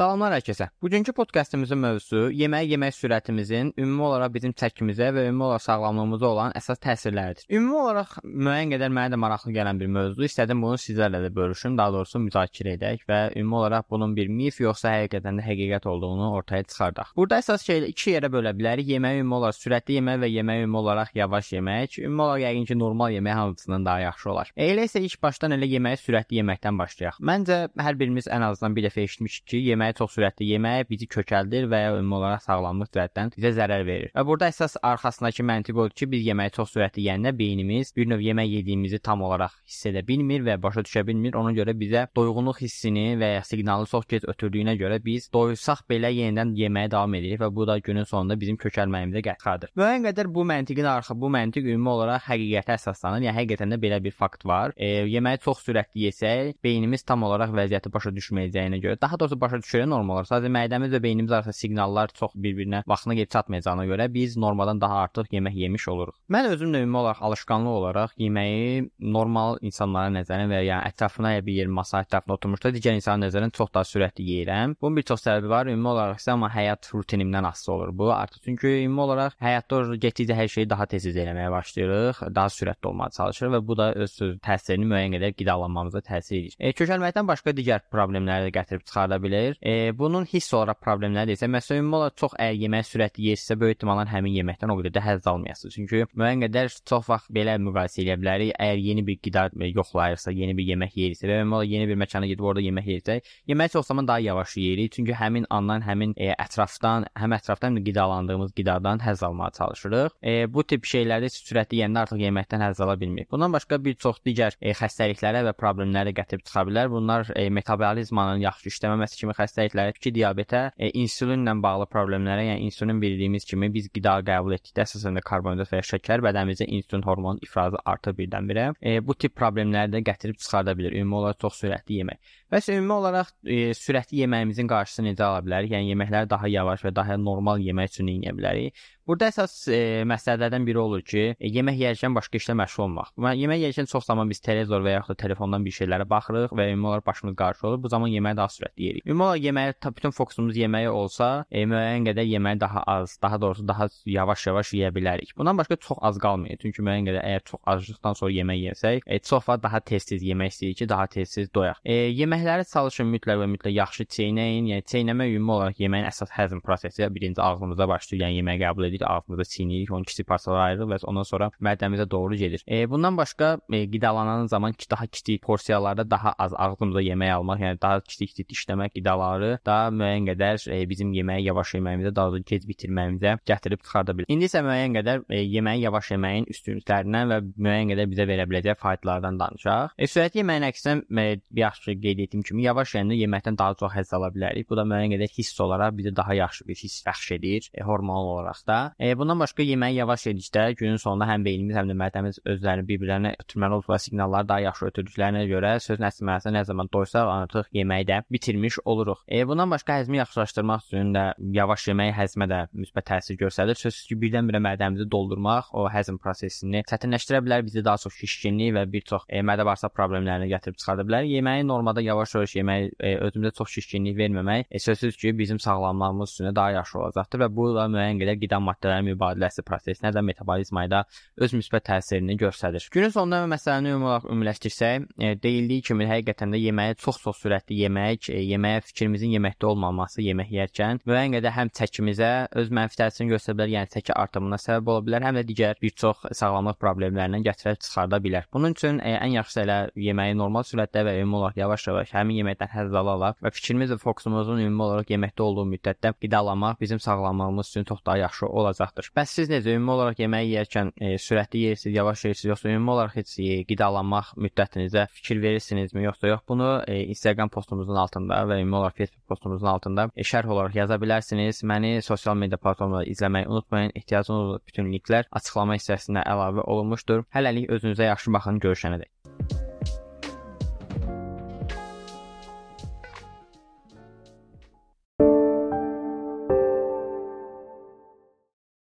Salamlar hər kəsə. Bugünkü podkastımızın mövzusu yemək yemək sürətimizin ümumi olaraq bizim çəkimizə və ümumi olaraq sağlamlığımıza olan əsas təsirləridir. Ümumi olaraq müəyyən qədər mənə də maraqlı gələn bir mövzudur. İstədim bunu sizlərlə də bölüşüm, daha doğrusu müzakirə edək və ümumi olaraq bunun bir mif yoxsa həqiqətən də həqiqət olduğunu ortaya çıxardaq. Burada əsas şey iki yerə bölə bilərik. Yemək ümumi olaraq sürətli yemək və yemək ümumi olaraq yavaş yemək. Ümumi olaraq yəqin ki, normal yemək hansından daha yaxşı olar. Elə isə ilk başdan elə yeməyi sürətli yeməkdən başlayaq. Məncə hər birimiz ən azından bir dəfə eşitmişik ki, yeməyi çox sürətli yemək bizi kökəldir və ya ümumi olaraq sağlamlıq cəhətdən bizə zərər verir. Və burada əsas arxasındakı məntiq odur ki, biz yeməyi çox sürətli yeyəndə beynimiz bir növ yemək yediyimizi tam olaraq hiss edə bilmir və başa düşə bilmir. Ona görə bizə doyğunluq hissini və ya siqnalı çox gec ötürdüyünə görə biz doyursaq belə yenidən yeməyə davam edirik və bu da günün sonunda bizim kökəlməyimizə gətirir. Müəyyən qədər bu məntiqin arxa bu məntiq ümumi olaraq həqiqətə əsaslanır. Yəni həqiqətən də belə bir fakt var. E, yeməyi çox sürətli yesək, beynimiz tam olaraq vəziyyəti başa düşməyəcəyinə görə, daha doğrusu başa düşürə normal normal olaraq. Sadəcə mədəmiz və beynimiz arasında siqnallar çox bir-birinə vaxtına gedib çatmayacağına görə biz normadan daha artıq yemək yemiş oluruq. Mən özüm də ümumi olaraq alışqanlıq olaraq yeməyi normal insanlara nəzərən və ya ətrafına ya bir yer masa ətrafına oturmuşda digər insanın nəzərən çox daha sürətli yeyirəm. Bunun bir çox səbəbi var. Ümumi olaraq isə amma həyat rutinimdən asılı olur bu. Artıq çünki ümumi olaraq həyatda getdikcə hər şeyi daha tez eləməyə başlayırıq, daha sürətli olmağa çalışırıq və bu da öz söz təsirini müəyyən qədər qidalanmamıza təsir edir. E, kökəlməkdən başqa digər problemləri də gətirib çıxarda bilər. E, bunun hiss olaraq problemləri isə məsələn ümumi olaraq çox əgər yemək sürətli yeyirsə, böyük ehtimalla həmin yeməkdən o qədər də həzz almayasınız. Çünki müəyyən qədər çox vaxt belə müqayisə edə bilərik. Əgər yeni bir qida yoxlayırsa, yeni bir yemək yeyirsə və ümumi olaraq yeni bir məkana gedib orada yemək yeyirsə, yemək çox zaman daha yavaş yeyirik. Çünki həmin andan, həmin e, ətrafdan, həm ətrafdan həm də qidalandığımız qidadan həzz almağa çalışırıq. E, bu tip şeylərdə sürətli yeyəndə artıq yeməkdən həzz ala bilmirik. Bundan başqa bir çox digər e, xəstəliklərə və problemlərə gətirib çıxa bilər. Bunlar e, metabolizmanın yaxşı işləməməsi kimi xəstəliklər təbii ki, diabetə, e, insulinlə bağlı problemlərə, yəni insulin bildiyimiz kimi biz qida qəbul etdikdə əsasən də karbonhidrat və ya şəkər bədənimizdə insulin hormonu ifrazı artır birdən-birə. E, bu tip problemləri də gətirib çıxarda bilər. Ümumi olaraq çox sürətli yemək. Bəs ümumi olaraq e, sürətli yeməyimizin qarşısını necə ala bilərik? Yəni yeməkləri daha yavaş və daha normal yemək üçün edə bilərik. Burada əsas e, məsələlərdən biri olur ki, e, yemək yeyərkən başqa işlə məşğul olmaq. Yemək yeyərkən çox zaman biz televizor və yaxud da telefondan bir şeylərə baxırıq və ümumi olaraq başımız qarşı olur. Bu zaman yeməyi daha sürətli yeyirik. Ümumi olaraq yeməyə bütün fokusumuz yeməyə olsa, e, müəyyən qədər yeməyi daha az, daha doğrusu daha yavaş-yavaş yeyə bilərik. Bundan başqa çox az qalmayır. Çünki müəyyən qədər əgər çox aclıqdan sonra yemək yesək, e, çox vaxt daha tez-tez yemək istəyirik ki, daha tez-tez doyaq. E, yeməkləri çalışın mütləq və mütləq yaxşı çeynəyin. Yəni çeynəmə ümumi olaraq yeməyin əsas həzm prosesi birinci ağzımıza başlayır. Yəni yeməyi qəbul edirik, ağzımızda çiynirik, onu kiçik parçalara ayırırıq və ondan sonra mədəmizə doğru gedir. E, bundan başqa e, qidalanan zaman ki, daha kiçik porsiyalarda daha az ağzımıza yemək almaq, yəni daha kiçik-kiçik dişləmək qidaları daha müəyyən qədər e, bizim yeməyi yavaş yeməyimizə, daha da gec bitirməyimizə gətirib çıxarda bilər. İndi isə müəyyən qədər e, yeməyi yavaş yeməyin üstünlüklərindən və müəyyən qədər bizə verə biləcək faydalardan danışaq. E, sürətli yeməyin əksinə e, yaxşı qeyd etdiyim kimi yavaş yeyəndə yeməkdən daha çox həzz ala bilərik. Bu da müəyyən qədər hiss olaraq bizə daha yaxşı bir hiss bəxş edir, e, hormonal olaraq da. E, bundan başqa yeməyi yavaş yedikdə günün sonunda həm beynimiz, həm də mədəmiz özlərini bir-birlərinə ötürməli olduqları siqnalları daha yaxşı ötürdüklərinə görə sözün əsl mənasında nə zaman doysaq artıq yeməyi də bitirmiş oluruq. E, bundan başqa həzmi yaxşılaşdırmaq üçün də yavaş yemək həzmə də müsbət təsir göstərir. Sözsüz ki, birdən-birə mədəmizi doldurmaq o həzm prosesini çətinləşdirə bilər, bizə daha çox şişkinlik və bir çox e, mədə-bağırsaq problemlərini gətirib çıxarda bilər. Yeməyi normada yavaş-yavaş yemək, e, özümüzə çox şişkinlik verməmək e, sözsüz ki, bizim sağlamlığımız üçün daha yaxşı olacaqdır və bu da müəyyən qədər qida maddələrinin mübadiləsi prosesinə də metabolizmaya da öz müsbət təsirini göstərir. Günün sonunda məsələni ümumi olaraq ümumiləşdirsək, e, deyildiyi kimi həqiqətən də yeməyi çox-çox sürətli yemək, e, yeməyə fikrimizin yeməkdə olmaması, yemək yeyərkən müəyyən qədər həm çəkimizə öz mənfi təsirini göstərə bilər, yəni çəki artımına səbəb ola bilər, həm də digər bir çox sağlamlıq problemlərindən gətirib çıxarda bilər. Bunun üçün e, ən yaxşısı elə yeməyi normal sürətdə və ümumi olaraq yavaş-yavaş həmin yeməkdən həzz ala-ala və fikrimiz və fokusumuzun ümumi olaraq yeməkdə olduğu müddətdə qidalanmaq bizim sağlamlığımız üçün çox daha yaxşı olacaqdır. Bəs siz necə ümumi olaraq yemək yeyərkən e, sürətli yeyirsiniz, yavaş yeyirsiniz, yoxsa ümumi olaraq heç e, qidalanmaq müddətinizə fikir verirsinizmi, yoxsa yox? Bunu e, Instagram postumuzun altında və ümumi olaraq Facebook postumuzun altında e, şərh olaraq yaza bilərsiniz. Məni sosial media platformalarında izləməyi unutmayın. Ehtiyacınız olan bütün linklər açıqlama hissəsində əlavə olunmuşdur. Hələlik özünüzə yaxşı baxın, görüşənədək.